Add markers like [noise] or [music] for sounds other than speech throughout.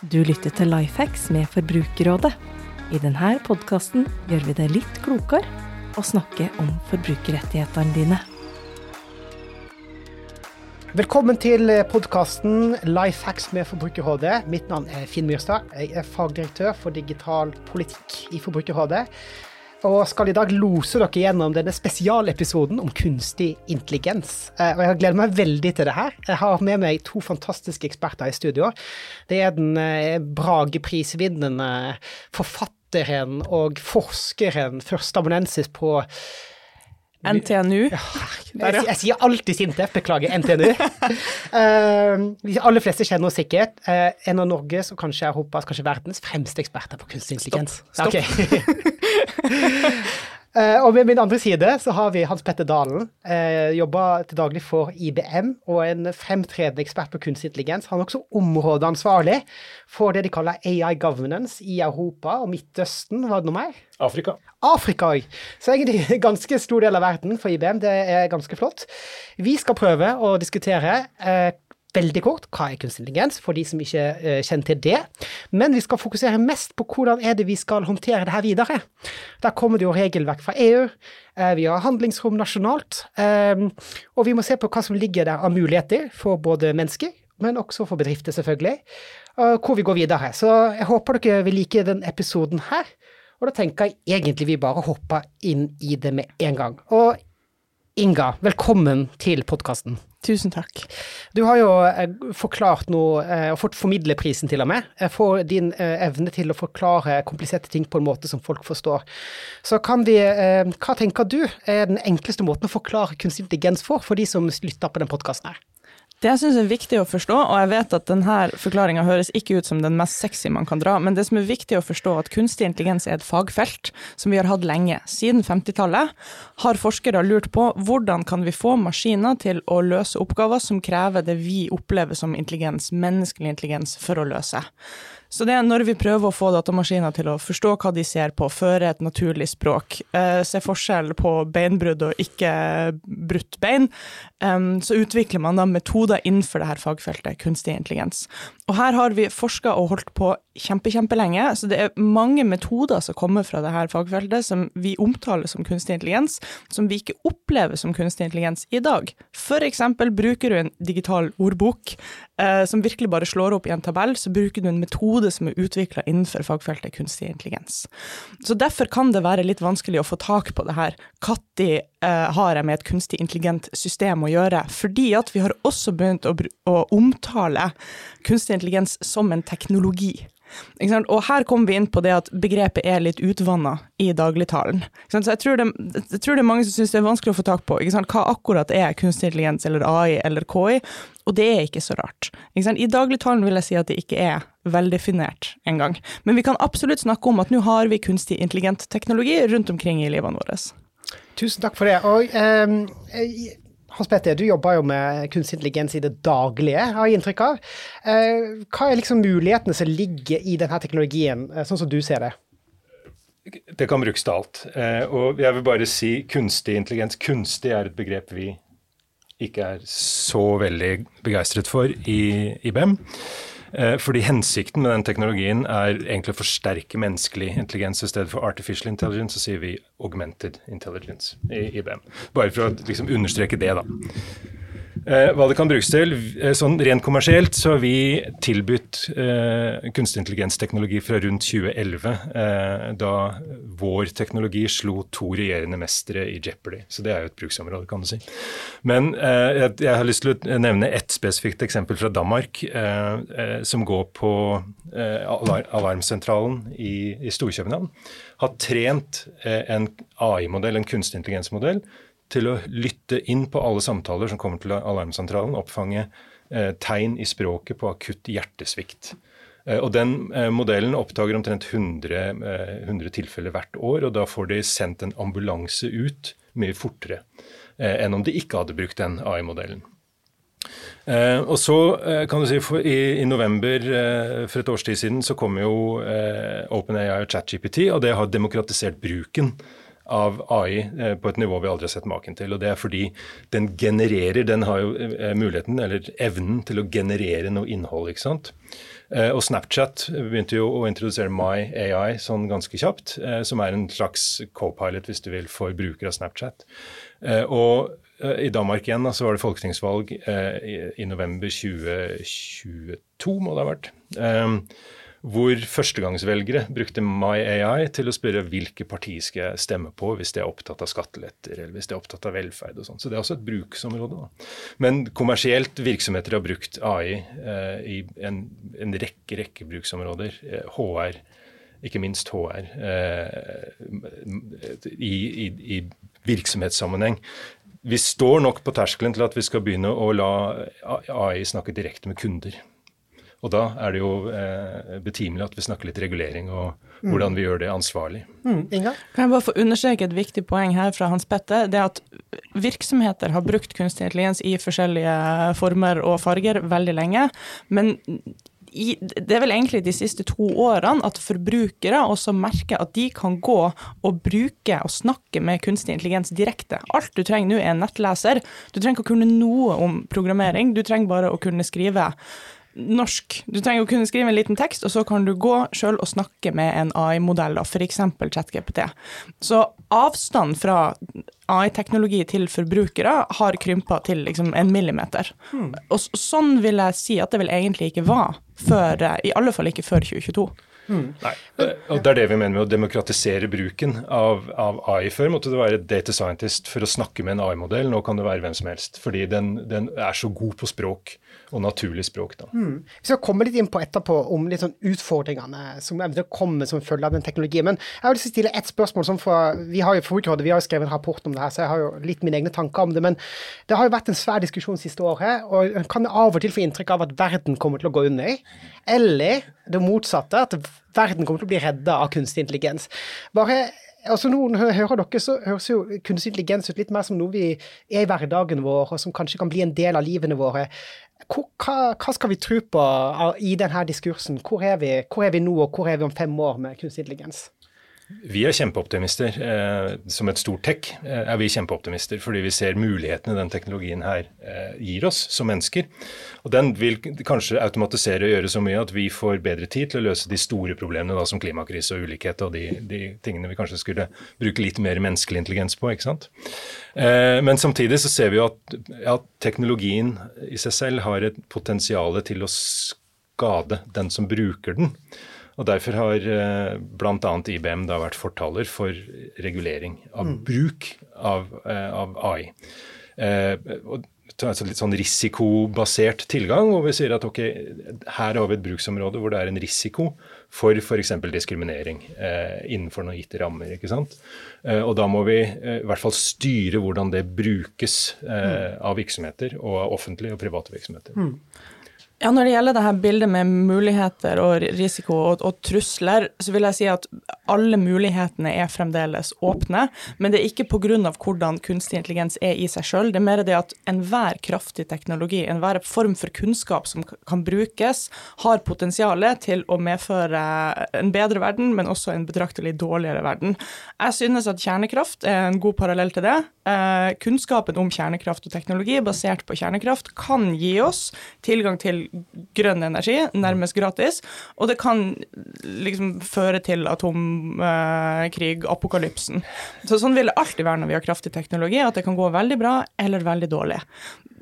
Du lytter til Lifehacks med Forbrukerrådet. I denne podkasten gjør vi det litt klokere å snakke om forbrukerrettighetene dine. Velkommen til podkasten Lifehacks med Forbrukerrådet. Mitt navn er Finn Myrstad. Jeg er fagdirektør for digital politikk i Forbrukerrådet. Og skal i dag lose dere gjennom denne spesialepisoden om kunstig intelligens. Eh, og jeg gleder meg veldig til det her. Jeg har med meg to fantastiske eksperter i studio. Det er den eh, Brageprisvinnende forfatteren og forskeren, førsteamanuensis på NTNU. Ja, jeg, jeg, sier alltid Sintef, beklager, NTNU. uh, [laughs] de aller fleste kjenner sikkert. Uh, en av Norges og kanskje Europas, kanskje verdens fremste eksperter på kunstig intelligens. Stopp. Stopp. Okay. [laughs] Uh, [laughs] og ved min andre side så har vi Hans Petter Dalen. Uh, jobber til daglig for IBM og en fremtredende ekspert på kunstig intelligens. Han er også områdeansvarlig for det de kaller AI governance i Europa og Midtøsten. Hva er det noe mer? Afrika. Afrika òg. Så egentlig [laughs] en ganske stor del av verden for IBM. Det er ganske flott. Vi skal prøve å diskutere uh, veldig kort hva er kunstig intelligens, for de som ikke uh, kjenner til det. Men vi skal fokusere mest på hvordan er det vi skal håndtere det her videre. Der kommer det jo regelverk fra EU, uh, vi har handlingsrom nasjonalt, um, og vi må se på hva som ligger der av muligheter for både mennesker, men også for bedrifter, selvfølgelig, uh, hvor vi går videre. Så jeg håper dere vil like den episoden her. Og da tenker jeg egentlig vi bare hopper inn i det med en gang. Og Inga, velkommen til podkasten. Tusen takk. Du har jo eh, forklart noe, eh, og fått formidlerprisen til og med, eh, for din evne til å forklare kompliserte ting på en måte som folk forstår. Så kan vi, hva tenker du er den enkleste måten å forklare kunstig intelligens for, for de som lytter på den podkasten her? Det jeg syns er viktig å forstå, og jeg vet at denne forklaringa høres ikke ut som den mest sexy man kan dra, men det som er viktig å forstå, at kunstig intelligens er et fagfelt som vi har hatt lenge. Siden 50-tallet har forskere lurt på hvordan kan vi få maskiner til å løse oppgaver som krever det vi opplever som intelligens, menneskelig intelligens, for å løse. Så det er når vi prøver å få datamaskiner til å forstå hva de ser på, føre et naturlig språk, eh, se forskjell på beinbrudd og ikke brutt bein, um, så utvikler man da metoder innenfor det her fagfeltet, kunstig intelligens. Og her har vi forska og holdt på kjempe, kjempelenge, så det er mange metoder som kommer fra det her fagfeltet som vi omtaler som kunstig intelligens, som vi ikke opplever som kunstig intelligens i dag. For eksempel bruker du en digital ordbok eh, som virkelig bare slår opp i en tabell, så bruker du en metode som er utvikla innenfor fagfeltet kunstig intelligens. Så derfor kan det være litt vanskelig å få tak på det her. Når eh, har jeg med et kunstig intelligent system å gjøre? Fordi at vi har også begynt å, å omtale kunstig intelligens som en teknologi. Og her kommer vi inn på det at begrepet er litt utvanna i dagligtalen. Så jeg tror, det, jeg tror, det, er mange som syns det er vanskelig å få tak på. Hva akkurat er kunstig intelligens eller AI eller KI? Og det er ikke så rart. Ikke I dagligtalen vil jeg si at det ikke er veldefinert engang. Men vi kan absolutt snakke om at nå har vi kunstig intelligent teknologi rundt omkring i livene våre. Tusen takk for det. Og um, hans Petter, du jobber jo med kunstig intelligens i det daglige, har jeg inntrykk av. Uh, hva er liksom mulighetene som ligger i denne teknologien, uh, sånn som du ser det? Det kan brukes til alt. Uh, og jeg vil bare si kunstig intelligens. Kunstig er et begrep vi ikke er så veldig begeistret for i BEM. Eh, fordi hensikten med den teknologien er egentlig å forsterke menneskelig intelligens. I stedet for artificial intelligence så sier vi augmented intelligence i IBM. Bare for å liksom understreke det, da. Eh, hva det kan brukes til. Eh, sånn Rent kommersielt så har vi tilbudt eh, kunstig intelligensteknologi fra rundt 2011, eh, da vår teknologi slo to regjerende mestere i Jeopardy. Så det er jo et bruksområde, kan du si. Men eh, jeg, jeg, har lyst til å nevne ett spesifikt eksempel fra Danmark, eh, som går på alar Alarmsentralen i, i Storkjøbenhavn. Har trent en AI-modell, en kunstig intelligensmodell, til å lytte inn på alle samtaler som kommer til alarmsentralen, oppfange eh, tegn i språket på akutt hjertesvikt. Eh, og Den eh, modellen oppdager omtrent 100, 100, eh, tilfeller hvert år, og da får de sendt en ambulanse ut mye fortere enn om de ikke hadde brukt den AI-modellen. Og så kan du si, for, i, i, november for et års tid siden så kom jo OpenAI og ChatGPT, og det har demokratisert bruken av AI eh, på et nivå vi aldri har sett maken til. og Det er fordi den genererer, den har jo eh, muligheten, eller evnen, til å generere noe innhold. ikke sant? Eh, og Snapchat begynte jo å introdusere My AI sånn ganske kjapt, som er en slags co-pilot, hvis du vil, for brukere av Snapchat. Og i Danmark igjen så var det folketingsvalg i, november 2022, må det ha vært hvor førstegangsvelgere brukte MyAI til å spørre hvilke partier skal jeg stemme på hvis de er opptatt av skatteletter eller hvis de er opptatt av velferd og sånn. Så det er også et bruksområde. Da. Men kommersielt virksomheter har brukt AI eh, i en, en, rekke, rekke bruksområder. Eh, HR, ikke minst HR, eh, i, i, i virksomhetssammenheng vi står nok på terskelen til at vi skal begynne å la AI snakke direkte med kunder. Og da er det jo eh, betimelig at vi snakker litt regulering og mm. hvordan vi gjør det ansvarlig. Mm. Inga? Kan jeg bare få understreke et viktig poeng her fra Hans Petter. Det at virksomheter har brukt kunstig intelligens i forskjellige former og farger veldig lenge. men i, det er vel egentlig de siste to årene at forbrukere også merker at de kan gå og bruke og snakke med kunstig intelligens direkte. Alt du trenger nå er en nettleser. Du trenger ikke å kunne noe om programmering, du trenger bare å kunne skrive norsk. Du trenger å kunne skrive en liten tekst, og så kan du gå sjøl og snakke med en AI-modell, f.eks. ChatGPT. Så avstand fra AI-teknologi til forbrukere har krympa til liksom en millimeter. Hmm. Og sånn vil jeg si at det vel egentlig ikke var før, i alle fall ikke før 2022. Mm. Nei, og Det er det vi mener med å demokratisere bruken av, av, AI. Før måtte du være data scientist for å snakke med en AI-modell. Nå kan det være hvem som helst, fordi den, den er så god på språk og naturlig språk. Da. Mm. Vi skal komme litt inn på etterpå om litt sånn utfordringene som eventuelt kommer som følge av den teknologien. Men jeg å stille ett spørsmål. Som for, vi har jo Forbrukerrådet vi har jo skrevet en rapport om det her, så jeg har jo litt mine egne tanker om det. Men det har jo vært en svær diskusjon siste året, og kan av og til få inntrykk av at verden kommer til å gå under. Eller det motsatte, at verden kommer til å bli redda av kunstig intelligens. Bare altså Noen hører dere, så høres jo kunstig intelligens ut litt mer som noe vi er i hverdagen vår, og som kanskje kan bli en del av livene våre hva, hva, skal vi tro på i denne diskursen? Hvor er, vi, hvor er vi nå, og hvor er vi om fem år med kunstig intelligens? Vi er kjempeoptimister. Eh, som et stort tech eh, er vi kjempeoptimister fordi vi ser mulighetene den teknologien her eh, gir oss som mennesker. Og Den vil kanskje automatisere og gjøre så mye at vi får bedre tid til å løse de store problemene da, som klimakrise og ulikhet og de, de, tingene vi kanskje skulle bruke litt mer menneskelig intelligens på. ikke sant? Men samtidig så ser vi jo at, at teknologien i seg selv har et potensial til å skade den som bruker den. Og Derfor har eh, bl.a. IBM da vært fortaler for regulering av mm. bruk av, eh, av AI. Eh, og altså litt sånn risikobasert tilgang, hvor vi sier at ok, her har vi et bruksområde hvor det er en risiko for f.eks. diskriminering eh, innenfor noen gitte rammer. ikke sant? Eh, og da må vi eh, i hvert fall styre hvordan det brukes mm. av virksomheter, og av offentlige og private virksomheter. Mm. Ja, Når det gjelder det her bildet med muligheter og risiko og, og, trusler, så vil jeg si at alle mulighetene er fremdeles åpne. Men det er ikke pga. hvordan kunstig intelligens er i seg sjøl. Det er mer det at enhver kraftig teknologi, enhver form for kunnskap som kan brukes, har potensial til å medføre en bedre verden, men også en betraktelig dårligere verden. Jeg synes at kjernekraft er en god parallell til det. Eh, kunnskapen om kjernekraft og teknologi basert på kjernekraft kan gi oss tilgang til grønn energi, nærmest gratis. Og det kan liksom føre til atomkrig, eh, apokalypsen. Så sånn vil det alltid være når vi har kraftig teknologi, at det kan gå veldig bra eller veldig dårlig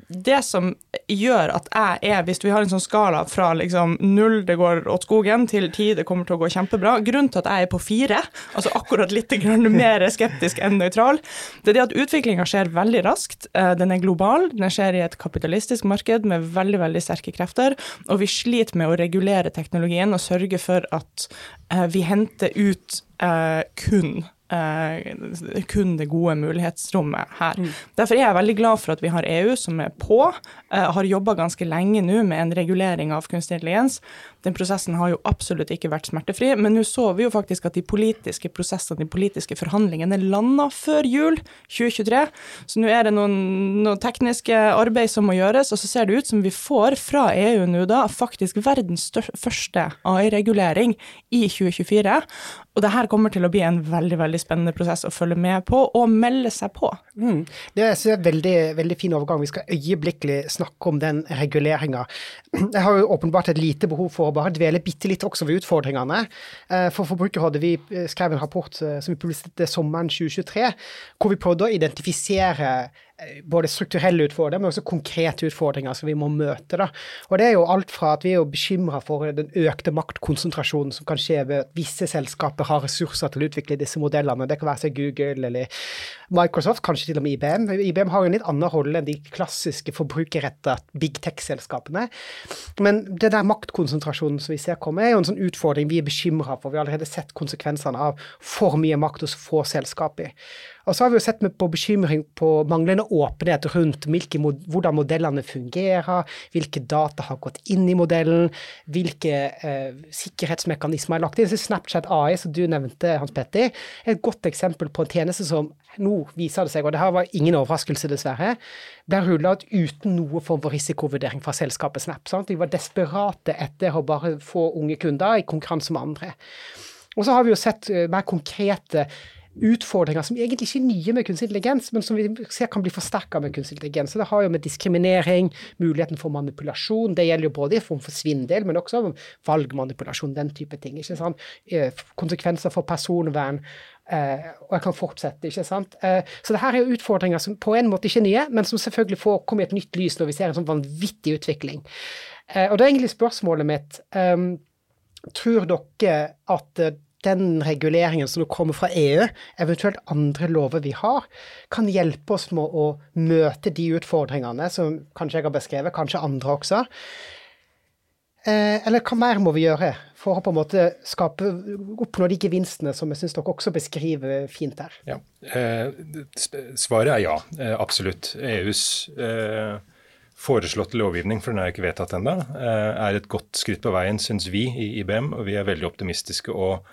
det som gjør at jeg er, hvis vi har en sånn skala fra liksom null, det går åt skogen, til ti, det kommer til å gå kjempebra Grunnen til at jeg er på fire, altså akkurat litt mer skeptisk enn nøytral, det er det at utviklinga skjer veldig raskt. Eh, den er global, den skjer i et kapitalistisk marked med veldig, veldig sterke krefter, og vi sliter med å regulere teknologien og sørge for at eh, vi henter ut eh, kun eh, kun det gode mulighetsrommet her. Mm. Derfor er jeg veldig glad for at vi har EU som er på, eh, har jobba ganske lenge nå med en regulering av kunstig intelligens. Den prosessen har jo absolutt ikke vært smertefri, men nå så vi jo faktisk at de politiske prosessene, de politiske forhandlingene landa før jul 2023. Så nå er det noen, noen tekniske arbeid som må gjøres, og så ser det ut som vi får fra EU nå da faktisk verdens første AI-regulering i 2024. Og det her kommer til å bli en veldig veldig spennende prosess å følge med på og melde seg på. Mm. Det er en veldig, veldig fin overgang. Vi skal øyeblikkelig snakke om den reguleringa. Jeg har jo åpenbart et lite behov for å bare dvele bitte litt også ved utfordringene. Eh, for Forbrukerrådet vi eh, skrev en rapport som vi publiserte sommeren 2023, hvor vi prøvde å identifisere Eh, både strukturelle utfordringer, men også konkrete utfordringer som vi må møte. Da. Og det er jo alt fra at vi er bekymra for den økte maktkonsentrasjonen som kan skje ved at visse selskaper har ressurser til å utvikle disse modellene. Det kan være seg Google eller Microsoft, kanskje til og med IBM. IBM har jo en litt annen rolle enn de klassiske forbrukerretta big tech-selskapene. Men det der maktkonsentrasjonen som vi ser komme, er jo en sånn utfordring vi er bekymra for. Vi har allerede sett konsekvensene av for mye makt hos få selskaper. Og så har vi jo sett på bekymring på manglende åpenhet rundt hvilke, hvordan modellene fungerer, hvilke data har gått inn i modellen, hvilke eh, sikkerhetsmekanismer er lagt inn. Så Snapchat AI, som du nevnte, Hans Petter, er et godt eksempel på en tjeneste som nå viser det seg, og det her var ingen overraskelse, dessverre, ble rulla ut uten noe form for risikovurdering fra selskapet Snap. Sant? De var desperate etter å bare få unge kunder i konkurranse med andre. Og så har vi jo sett uh, mer konkrete utfordringer som egentlig ikke er nye med kunstig intelligens, men som vi ser kan bli forsterka med kunstig intelligens. Det har jo med diskriminering, muligheten for manipulasjon, det gjelder jo både i form for svindel, men også valgmanipulasjon, den type ting. ikke sant? Eh, konsekvenser for personvern. Eh, og jeg kan fortsette, ikke sant. Eh, så det her er jo utfordringer som på en måte ikke er nye, men som selvfølgelig får komme i et nytt lys når vi ser en sånn vanvittig utvikling. og da er egentlig spørsmålet mitt um, Tror dere at den reguleringen som kommer fra EU, eventuelt andre lover vi har, kan hjelpe oss med å møte de utfordringene som kanskje jeg har beskrevet, kanskje andre også. Eh, eller hva mer må vi gjøre for å på en måte skape, oppnå de gevinstene som jeg syns dere også beskriver fint her? Ja, eh, Svaret er ja, eh, absolutt. EUs foreslåtte lovgivning, for den er jo ikke vedtatt ennå, er et godt skritt på veien, syns vi i IBM. Og vi er veldig optimistiske og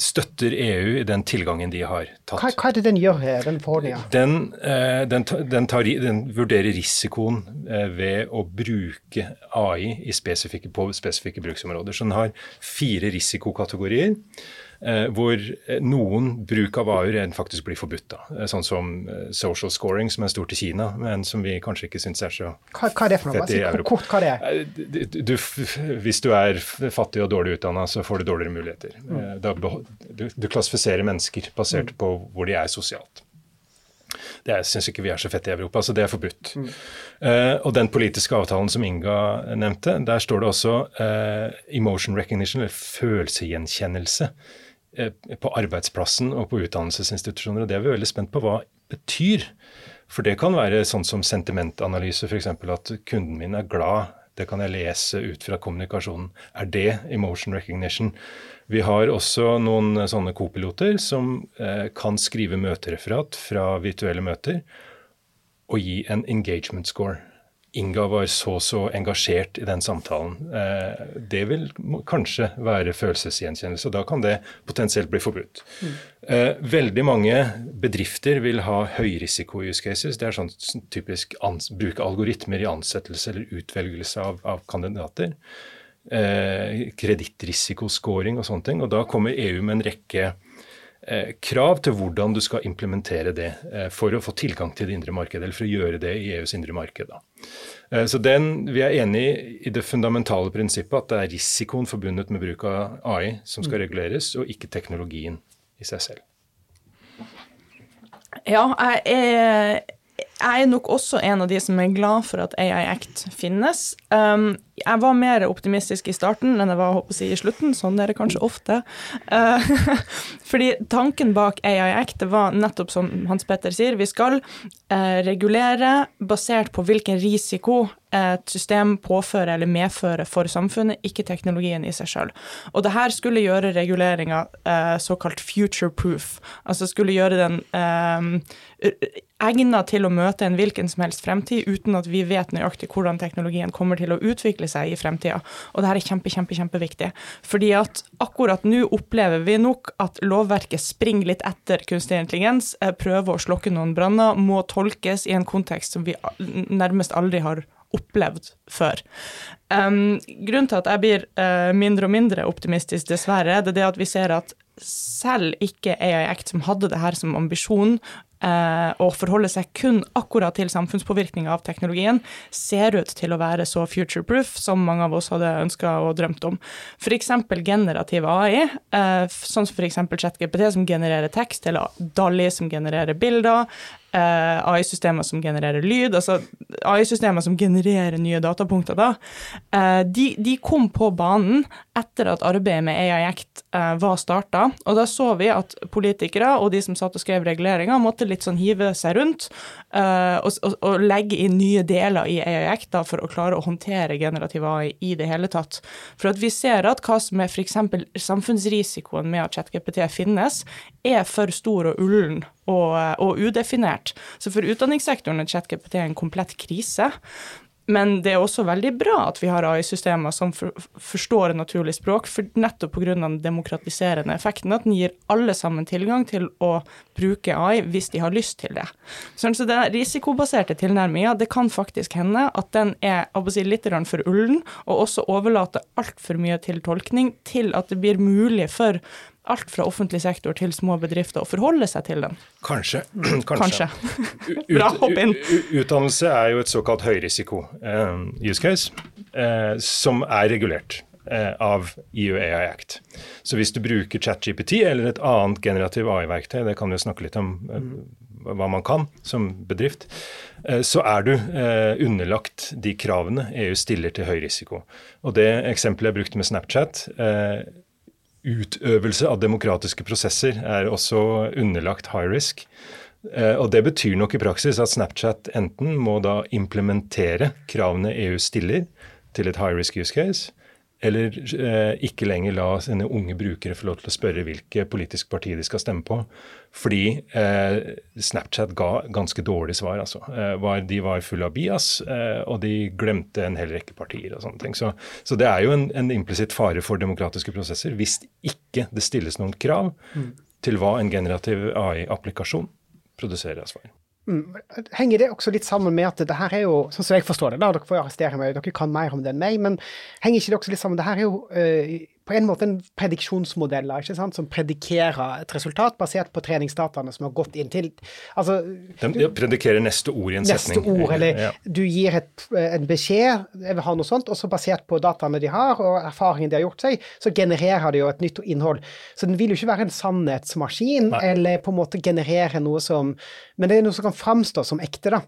støtter EU i den tilgangen de har tatt. Hva, hva er det den gjør, den forordninga? Den, eh, den, den, den, vurderer risikoen eh, ved å bruke AI spesifikke, på spesifikke bruksområder. Så den har fire risikokategorier. Eh, hvor eh, noen bruk av AUR faktisk blir forbudt. da, eh, Sånn som social scoring, som er stort i Kina, men som vi kanskje ikke syns er så hva, hva er det for noe? fett i Europa. Kort, hva er det? Du, hvis du er fattig og dårlig utdanna, så får du dårligere muligheter. Mm. Da, du, du, klassifiserer mennesker basert mm. på hvor de er sosialt. Det syns ikke vi er så fett i Europa, så det er forbudt. Mm. Uh, og den politiske avtalen som Inga nevnte, der står det også uh, emotion recognition, eller følelsesgjenkjennelse. Eh, på arbeidsplassen og på utdannelsesinstitusjoner. og Det er vi veldig spent på hva betyr. For det kan være sånn som sentimentanalyse, f.eks. at kunden min er glad. Det kan jeg lese ut fra kommunikasjonen. Er det emotion recognition? Vi har også noen sånne kopiloter som eh, kan skrive møtereferat fra virtuelle møter og gi en engagement score. Inga var så så engasjert i den samtalen. Eh, det vil kanskje være følelsesgjenkjennelse, og da kan det potensielt bli forbudt. Mm. Eh, veldig mange bedrifter vil ha høyrisiko use cases. Det er sånn typisk bruke algoritmer i ansettelse eller utvelgelse av, av kandidater. Eh, Kredittrisikoskåring og sånne ting. Og da kommer EU med en rekke krav til hvordan du skal implementere det for å få tilgang til det indre markedet, eller for å gjøre det i EUs indre marked. Da. Eh, så den, Vi er enig i det fundamentale prinsippet at det er risikoen forbundet med bruk av AI som skal mm. reguleres, og ikke teknologien i seg selv. Ja, jeg er jeg er nok også en av de som er glad for at AI Act finnes. Um, jeg var mer optimistisk i starten enn jeg var håper si, i slutten, sånn er det kanskje ofte. Uh, [laughs] fordi tanken bak AI Act var nettopp som Hans Petter sier, vi skal uh, regulere basert på hvilken risiko et system påfører eller medfører for samfunnet, ikke teknologien i seg sjøl. Og det her skulle gjøre reguleringa uh, såkalt future proof, altså skulle gjøre den egnet til å møte en hvilken som helst fremtid uten at vi vet nøyaktig hvordan teknologien kommer til å utvikle seg i fremtida. Og det her er kjempe, kjempe, kjempeviktig. Fordi at akkurat nå opplever vi nok at lovverket springer litt etter kunstig intelligens, eh, prøver å slokke noen branner, må tolkes i en kontekst som vi nærmest aldri har opplevd før. Um, grunnen til at jeg blir uh, mindre og mindre optimistisk, dessverre, det er det at vi ser at selv ikke AI Act, som hadde det her som ambisjon, eh, å forholde seg kun akkurat til samfunnspåvirkninga av teknologien, ser ut til å være så future-proof som mange av oss hadde ønska og drømt om. F.eks. generativ AI, eh, sånn som f.eks. ChatGPT som genererer tekst, eller Dali som genererer bilder, eh, AI-systemer som genererer lyd, altså AI-systemer som genererer nye datapunkter, da, eh, de, de, kom på banen etter at arbeidet med AI Act eh, var starta. Og da så vi at politikere og de som satt og skrev reguleringer, måtte litt sånn hive seg rundt uh, og, og, og, legge inn nye deler i AI Act for å klare å håndtere generativ AI i det hele tatt. For at vi ser at hva som er f.eks. samfunnsrisikoen med at ChatGPT finnes, er for stor og ullen og, og udefinert. Så for utdanningssektoren er ChatGPT en komplett krise. Men det er også veldig bra at vi har AI-systemer som for, forstår naturlig språk, for nettopp pga. den demokratiserende effekten, at den gir alle sammen tilgang til å bruke AI hvis de har lyst til det. Så den risikobaserte tilnærminga, det kan faktisk hende at den er si, litt for ullen, og også overlater altfor mye til tolkning, til at det blir mulig for alt fra offentlig sektor til små bedrifter og forholde seg til den? [clears throat] Kanskje. Kanskje. [laughs] Bra, hopp inn. Utdannelse er jo et såkalt høyrisiko uh, use case, uh, som er regulert uh, av EU AI Act. Så hvis du bruker ChatGPT eller et annet generativ AI-verktøy, det kan vi jo snakke litt om hva man kan som bedrift, så er du underlagt de kravene EU stiller til høy risiko. Og det eksempelet jeg brukte med Snapchat, utøvelse av demokratiske prosesser er også underlagt high risk. Eh, og Det betyr nok i praksis at Snapchat enten må da implementere kravene EU stiller til et high risk use case, eller eh, ikke lenger la sine unge brukere få lov til å spørre hvilke politiske partier de skal stemme på. Fordi eh, Snapchat ga ganske dårlige svar. altså. Eh, var, de var fulle av bias, eh, og de glemte en hel rekke partier og sånne ting. Så, så det er jo en, en implisitt fare for demokratiske prosesser hvis ikke det stilles noen krav mm. til hva en generativ AI-applikasjon produserer av svar. Mm. Henger det også litt sammen med at det her er jo, sånn som jeg forstår det, da, dere får arrestere meg, dere kan mer om det enn meg, men henger ikke det også litt sammen Det her er jo øh, på en måte en prediksjonsmodell ikke sant, som predikerer et resultat basert på treningsdataene som har gått inn til altså, De predikerer neste ord i en neste setning. Neste ord, eller ja. du gir et, en beskjed, jeg vil ha noe sånt, og så basert på dataene de har, og erfaringen de har gjort seg, så genererer de jo et nytt innhold. Så den vil jo ikke være en sannhetsmaskin, Nei. eller på en måte generere noe som Men det er noe som kan framstå som ekte, da.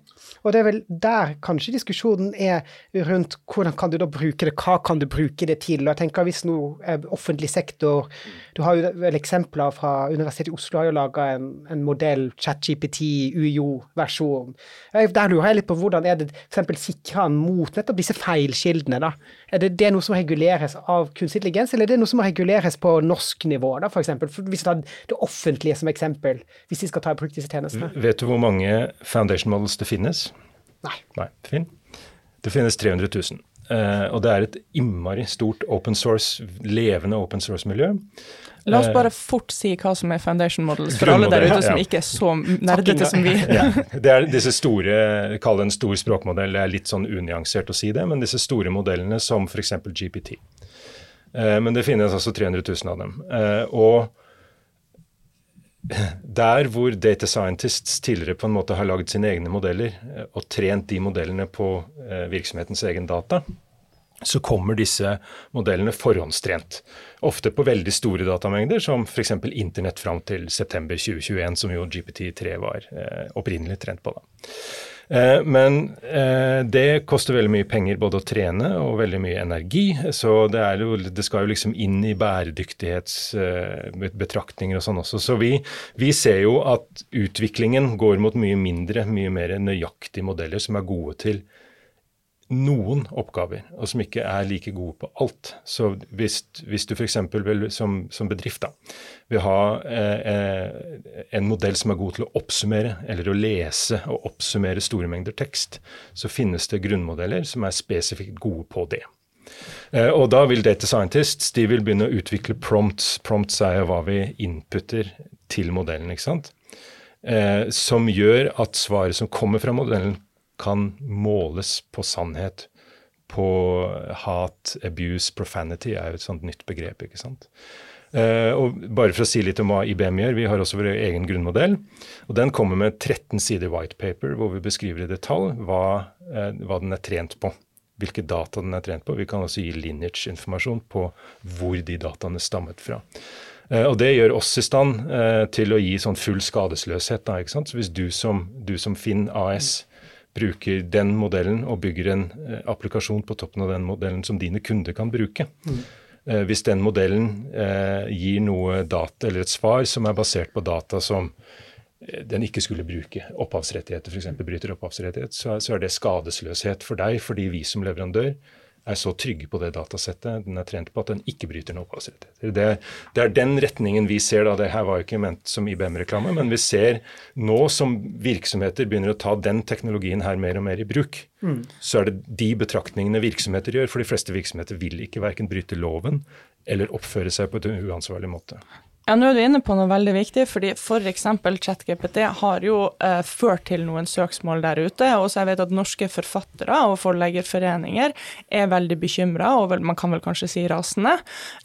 Og det er vel der kanskje diskusjonen er rundt hvordan kan du da bruke det, hva kan du bruke det til? Og jeg tenker hvis noe offentlig sektor. Du har jo vel eksempler fra Universitetet i Oslo har jo laga en, en, modell, ChatGPT, UiO-versjon. Der lurer jeg litt på hvordan er det f.eks. sikrer han mot nettopp disse feilkildene? da? Er det, det noe som reguleres av kunstig intelligens, eller er det noe som reguleres på norsk nivå, da, f.eks.? Hvis vi tar det offentlige som eksempel, hvis de skal ta i bruk disse tjenestene. Vet du hvor mange foundation models det finnes? Nei. Nei, Finn. Det finnes 300 000. Uh, og det er et innmari stort open source, levende open source-miljø. La oss bare fort si hva som er foundation models for alle der ute som ja. ikke er så nerdete som vi. [laughs] ja. Det er disse store, kall det en stor språkmodell, det er litt sånn unyansert å si det, men disse store modellene som f.eks. GPT. Uh, men det finnes altså 300 000 av dem. Og der hvor data scientists tidligere på en måte har lagd sine egne modeller eh, og trent de modellene på eh, virksomhetens egen data, så kommer disse modellene forhåndstrent. Ofte på veldig store datamengder, som f.eks. internett fram til september 2021, som jo GPT3 var eh, opprinnelig trent på. da. Eh, men eh, det koster veldig mye penger både å trene og veldig mye energi. Så det, jo, det skal jo liksom inn i bæredyktighetsbetraktninger og sånn også. Så vi, vi, ser jo at utviklingen går mot mye mindre, mye mer nøyaktige modeller som er gode til noen oppgaver, og som ikke er like gode på alt. Så hvis, hvis du f.eks. Som, som bedrift da, vil ha eh, eh, en modell som er god til å oppsummere, eller å lese og oppsummere store mengder tekst, så finnes det grunnmodeller som er spesifikt gode på det. Eh, og da vil data scientists de vil begynne å utvikle prompts. Prompts er hva vi inputter til modellen, ikke sant. Eh, som gjør at svaret som kommer fra modellen, kan måles på sannhet. På hat, abuse, profanity er jo et sånt nytt begrep. ikke sant? Uh, og bare for å si litt om hva IBM gjør, vi har også vår egen grunnmodell. og Den kommer med 13 sider white paper hvor vi beskriver i detalj hva, uh, hva den er trent på. Hvilke data den er trent på. Vi kan også gi lineage-informasjon på hvor de dataene stammet fra. Uh, og Det gjør oss i stand til å gi sånn full skadesløshet. Da, ikke sant? Så Hvis du som, du som Finn AS bruker den modellen og bygger en applikasjon på toppen av den modellen som dine kunder kan bruke, mm Eh, hvis den modellen eh, gir noe data eller et svar som er basert på data som eh, den ikke skulle bruke, opphavsrettigheter f.eks. bryter opphavsrettighet, så er det skadesløshet for deg fordi vi som leverandør er så trygge på det datasettet den er trent på, at den ikke bryter noen opphavsrettigheter. Det, det, er den retningen vi ser. da, Det her var jo ikke ment som IBM-reklame, men vi ser nå som virksomheter begynner å ta den teknologien her mer og mer i bruk, mm. så er det de betraktningene virksomheter gjør. For de fleste virksomheter vil ikke verken bryte loven eller oppføre seg på en uansvarlig måte. Ja, nå er du inne på noe veldig viktig, fordi f.eks. For ChatGPT har jo eh, ført til noen søksmål der ute. Og så jeg vet at norske forfattere og forleggerforeninger er veldig bekymra, og vel, man kan vel kanskje si rasende.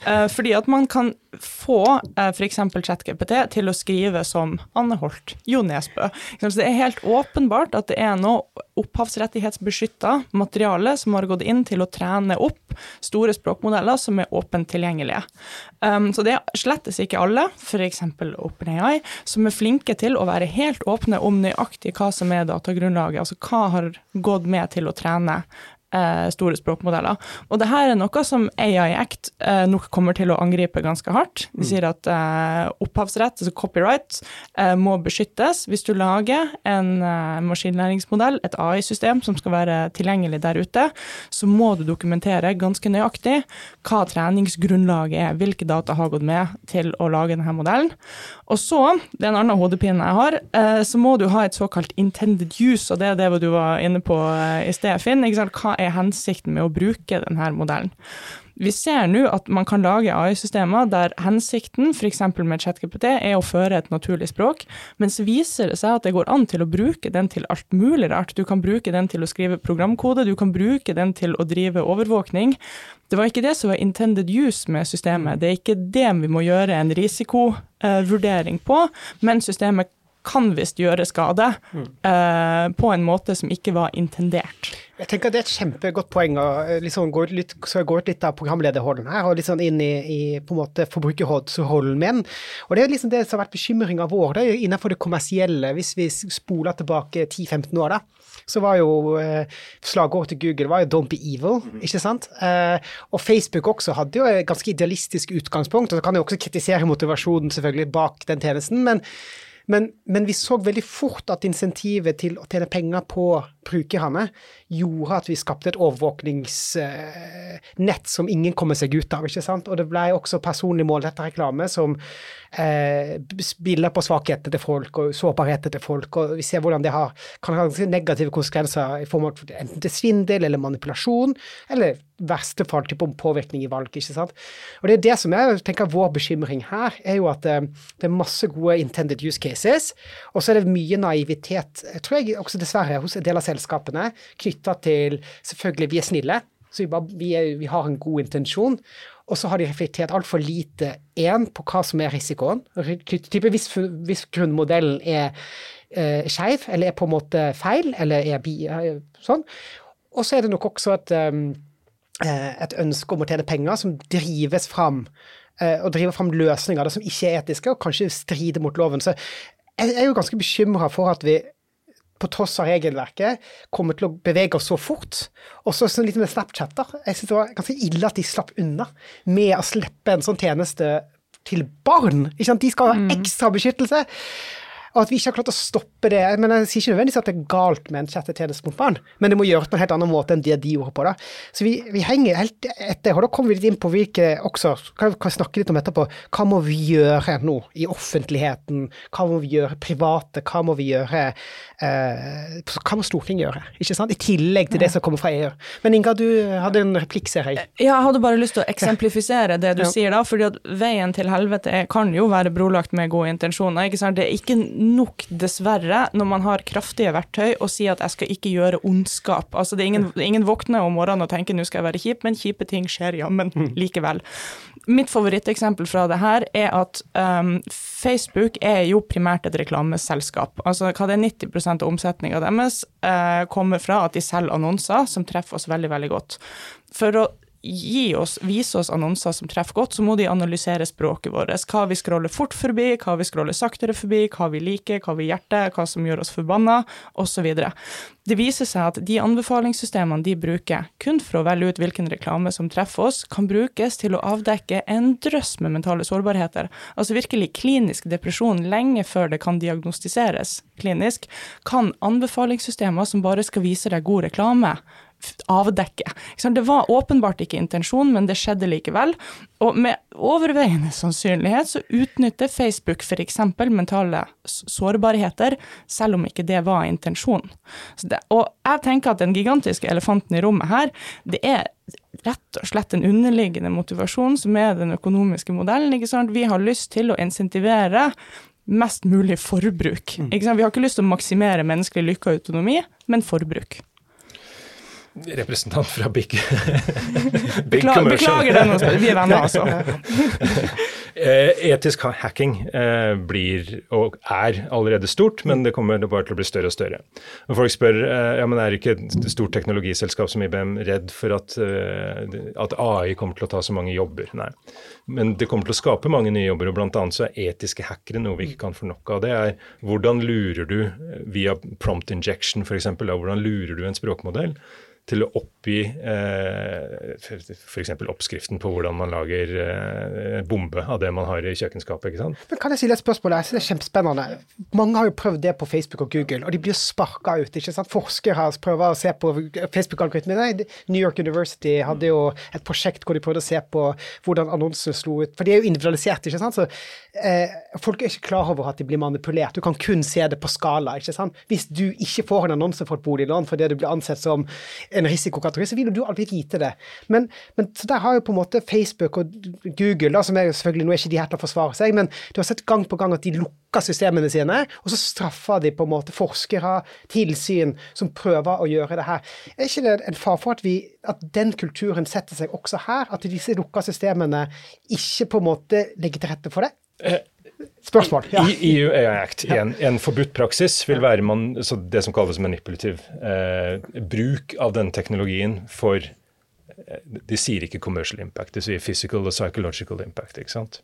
Eh, fordi at man kan få eh, f.eks. ChatGPT til å skrive som Anne Holt, Jo Nesbø. Så det er helt åpenbart at det er noe opphavsrettighetsbeskytta materiale som har gått inn til å trene opp store språkmodeller som er åpent tilgjengelige. Um, så det er slettes ikke alle, f.eks. OpenAI, som er flinke til å være helt åpne om nøyaktig hva som er datagrunnlaget, altså hva har gått med til å trene store språkmodeller. Og det her er noe som AI Act eh, nok kommer til å angripe ganske hardt. De mm. sier at eh, opphavsrett, altså copyright, eh, må beskyttes. Hvis du lager en eh, maskinlæringsmodell, et AI-system som skal være tilgjengelig der ute, så må du dokumentere ganske nøyaktig hva treningsgrunnlaget er, hvilke data har gått med til å lage denne modellen. Og så, det er en annen hodepine jeg har, eh, så må du ha et såkalt intended use, og det er det du var inne på i sted, Finn. Hva er hensikten med å bruke denne modellen? Vi ser nå at man kan lage AI-systemer der hensikten, f.eks. med ChatGPT, er å føre et naturlig språk, men så viser det seg at det går an til å bruke den til alt mulig rart. Du kan bruke den til å skrive programkode, du kan bruke den til å drive overvåkning. Det var ikke det som var intended use med systemet. Det er ikke det vi må gjøre en risikovurdering på, men systemet kan visst gjøre skade mm. uh, på en måte som ikke var intendert. Jeg tenker Det er et kjempegodt poeng. og liksom gå litt, så gå ut litt av programlederholden her og sånn inn i, i på en måte forbrukerholden min. Og Det er liksom det som har vært bekymringa vår det er innenfor det kommersielle. Hvis vi spoler tilbake 10-15 år, da, så var jo eh, slagordet til Google var jo 'don't be evil'. Mhm. ikke sant? Eh, og Facebook også hadde jo et ganske idealistisk utgangspunkt. og Så kan jeg også kritisere motivasjonen selvfølgelig bak den tjenesten. men men, men, vi så veldig fort at insentivet til å tjene penger på brukerne gjorde at vi skapte et overvåkningsnett som ingen kommer seg ut av. ikke sant? Og det ble også personlig målrettet reklame som eh, spiller på svakhetene til folk og sårbarhetene til folk. og Vi ser hvordan det har, kan ha negative konsekvenser i form av enten til svindel eller manipulasjon, eller verste fall til påvirkning i valg. ikke sant? Og Det er det som jeg tenker vår bekymring her, er jo at eh, det er masse gode intended use cases, og så er det mye naivitet, tror jeg også dessverre, hos en del av selskapene knytta til Selvfølgelig, vi er snille, så vi, bare, vi, er, vi har en god intensjon. Og så har de reflektert altfor lite én på hva som er risikoen. Hvis, hvis grunnmodellen er eh, skeiv, eller er på en måte feil, eller er bi, eh, sånn. Og så er det nok også at um, et ønske om å tjene penger som drives fram eh, og driver fram løsninger som ikke er etiske, og kanskje strider mot loven. Så jeg er jo ganske bekymra for at vi på tross av regelverket, kommer til å bevege oss så fort. Og så sånn litt med Snapchat. da. Jeg synes det var ganske ille at de slapp unna med å slippe en sånn tjeneste til barn. Ikke sant? De skal ha mm. ekstra beskyttelse at vi ikke har klart å stoppe det. Men Jeg sier ikke nødvendigvis at det er galt med en chattetjeneste mot barn, men det må gjøres på en helt annen måte enn det de gjorde på. da. Så vi, vi henger helt etter. og Da kommer vi litt inn på hvilke også, kan, kan snakke litt om etterpå, hva må vi gjøre nå i offentligheten? Hva må vi gjøre private? Hva må vi gjøre eh, Hva må Stortinget gjøre? ikke sant? I tillegg til det som kommer fra EU. Men Inga, du hadde en replikk, ser jeg. Ja, jeg hadde bare lyst til å eksemplifisere det du ja. sier da. fordi at veien til helvete kan jo være brolagt med gode intensjoner. ikke sant? Det er ikke nok, dessverre, når man har kraftige verktøy, å si at jeg skal ikke gjøre ondskap. Altså, det er ingen, ingen våkner om morgenen og tenker nå skal jeg være kjip, men kjipe ting skjer jammen likevel. Mitt favoritteksempel fra det her er at um, Facebook er jo primært et reklameselskap. Altså hva det er 90 av omsetninga deres uh, kommer fra at de selger annonser som treffer oss veldig, veldig godt. For å gi oss, vise oss annonser som treffer godt, så må de analysere språket vårt. Hva vi scroller fort forbi, hva vi scroller saktere forbi, hva vi liker, hva vi hjerter, hva som gjør oss forbanna, osv. Det viser seg at de anbefalingssystemene de bruker kun for å velge ut hvilken reklame som treffer oss, kan brukes til å avdekke en drøss med mentale sårbarheter. Altså virkelig klinisk depresjon lenge før det kan diagnostiseres klinisk, kan anbefalingssystemer som bare skal vise deg god reklame, avdekke. Det var åpenbart ikke intensjonen, men det skjedde likevel. Og med overveiende sannsynlighet så utnytter Facebook f.eks. mentale sårbarheter, selv om ikke det var intensjonen. og jeg tenker at den gigantiske elefanten i rommet her, det er rett og slett en underliggende motivasjon som er den økonomiske modellen. ikke sant? Vi har lyst til å insentivere mest mulig forbruk. Mm. Vi har ikke lyst til å maksimere menneskelig lykke og autonomi, men forbruk representant fra Big, [laughs] big beklager, Commercial. Beklager den, vi er venner, [laughs] altså. Eh, etisk hacking eh, blir, og er allerede stort, men det kommer bare til å bli større og større. Og folk spør eh, ja, men er ikke et stort teknologiselskap som IBM redd for at, at AI kommer til å ta så mange jobber? Nei. Men det kommer til å skape mange nye jobber, og bl.a. så er etiske hackere noe vi ikke kan få nok av. Det er hvordan lurer du via prompt injection f.eks., hvordan lurer du en språkmodell til å oppgi eh, f.eks. oppskriften på hvordan man lager eh, bombe av det man har i kjøkkenskapet. ikke sant? Men Kan jeg si et spørsmål? Jeg synes det er kjempespennende. Mange har jo prøvd det på Facebook og Google, og de blir sparka ut. ikke sant? Forskere har prøver å se på Facebook-algoritmene. New York University hadde jo et prosjekt hvor de prøvde å se på hvordan annonsene slo ut. For de er jo individualisert, ikke sant. Så eh, folk er ikke klar over at de blir manipulert. Du kan kun se det på skala. ikke sant? Hvis du ikke får en annonse for et boliglån fordi du blir ansett som en risikokategori, så vil du aldri vite det. Men, men så der har jo på en måte Facebook og Google, da, som er jo selvfølgelig, nå er ikke de her til å forsvare seg, men du har sett gang på gang at de lukker systemene sine, og så straffer de på en måte forskere, tilsyn, som prøver å gjøre det her. Er ikke det en fare for at, vi, at den kulturen setter seg også her? At disse lukka systemene ikke på en måte legger til rette for det? Eh, Spørsmål. Ja. I EU AI Act, en, en forbudt praksis vil være man, det som kalles manipulativ eh, bruk av den teknologien for de sier ikke commercial impact, de sier physical og psychological impact. ikke sant?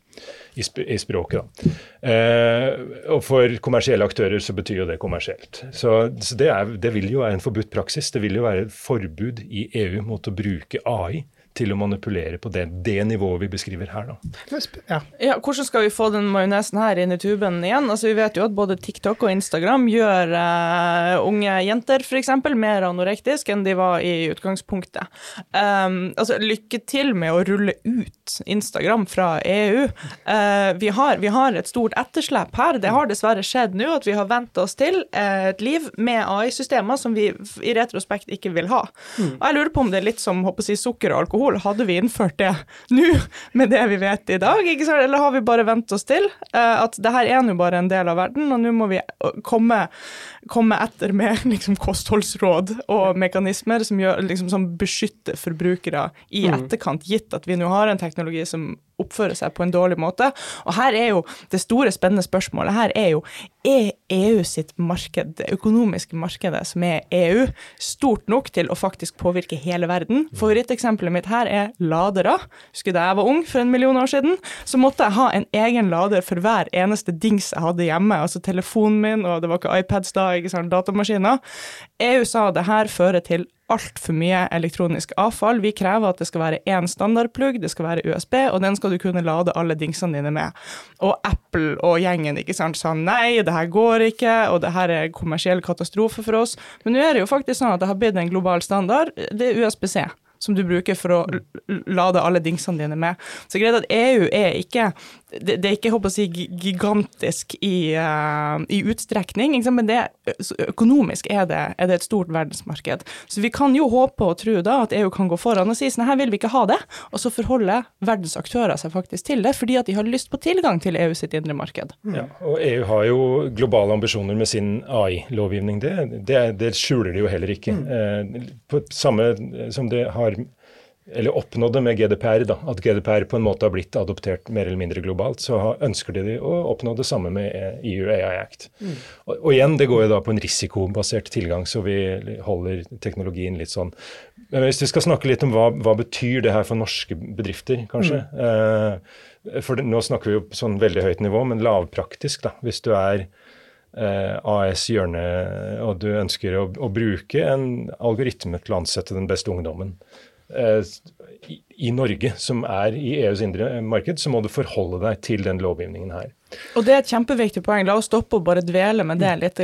I, sp i språket, da. Eh, og for kommersielle aktører så betyr jo det kommersielt. Så, så det, er, det, vil jo være en forbudt praksis. Det vil jo være et forbud i EU mot å bruke AI til å manipulere på det, det nivået vi beskriver her. Da. Ja. ja. Hvordan skal vi få den majonesen her inn i tuben igjen? Altså, vi vet jo at både TikTok og Instagram gjør uh, unge jenter f.eks. mer anorektisk enn de var i utgangspunktet. Um, altså, lykke til med å rulle ut Instagram fra EU. Uh, eh, vi, har, vi, har, et stort etterslep her. Det har dessverre skjedd nå at vi har vent oss til uh, et liv med AI-systemer som vi i retrospekt ikke vil ha. Mm. Og jeg lurer på om det er litt som håper si, sukker og alkohol alkohol, hadde vi innført det nå med det vi vet i dag? Eller har vi bare vent oss til uh, at det her er nå bare en del av verden, og nå må vi eh, komme, komme etter med [laughs] liksom, kostholdsråd og mekanismer som, gjør, liksom, som beskytter forbrukere i mm. etterkant, gitt at vi nå har en teknologi som oppfører seg på en dårlig måte. Og her er jo det store, spennende spørsmålet her er jo er EU sitt marked, det økonomiske markedet som er EU, stort nok til å faktisk påvirke hele verden? Favoritteksempelet mitt her er ladere. Husker da jeg var ung for en million år siden, så måtte jeg ha en egen lader for hver eneste dings jeg hadde hjemme. Altså telefonen min, og det var ikke iPads da, ikke sant, datamaskiner. EU sa det her fører til altfor mye elektronisk avfall. Vi krever at det skal være én standardplugg, det skal være USB, og den skal du kunne lade alle dingsene dine med. Og Apple og gjengen ikke sant, sa nei, det her går ikke, og det her er kommersiell katastrofe for oss. Men nå er det jo faktisk sånn at det har blitt en global standard. Det er USBC som du bruker for å lade alle dingsene dine med. Så greit at EU er ikke det, det er ikke håper å si, gigantisk i, uh, i utstrekning, men det, økonomisk er det, er det, et stort verdensmarked. Så vi kan jo håpe og tro da at EU kan gå foran og si sånn her vil vi ikke ha det, og så forholder verdens aktører seg faktisk til det, fordi at de har lyst på tilgang til EU sitt indre marked. Ja, og EU har jo globale ambisjoner med sin AI-lovgivning. Det, det, det, skjuler de jo heller ikke. Mm. Eh, på samme som det har eller oppnådde med GDPR, da, at GDPR på en måte har blitt adoptert mer eller mindre globalt, så ønsker de å oppnå det samme med EU AI Act. Mm. Og, og, igjen, det går jo da på en risikobasert tilgang, så vi holder teknologien litt sånn. Men hvis vi skal snakke litt om hva, hva betyr det her for norske bedrifter, kanskje. Mm. Eh, for det, nå snakker vi jo på sånn veldig høyt nivå, men lavpraktisk, da. Hvis du er eh, AS Hjørne og du ønsker å, å bruke en algoritme til å ansette den beste ungdommen i Norge, som er i EUs indre marked, så må du forholde deg til den lovgivningen her. Og Det er et kjempeviktig poeng. La oss stoppe og bare dvele med det litt.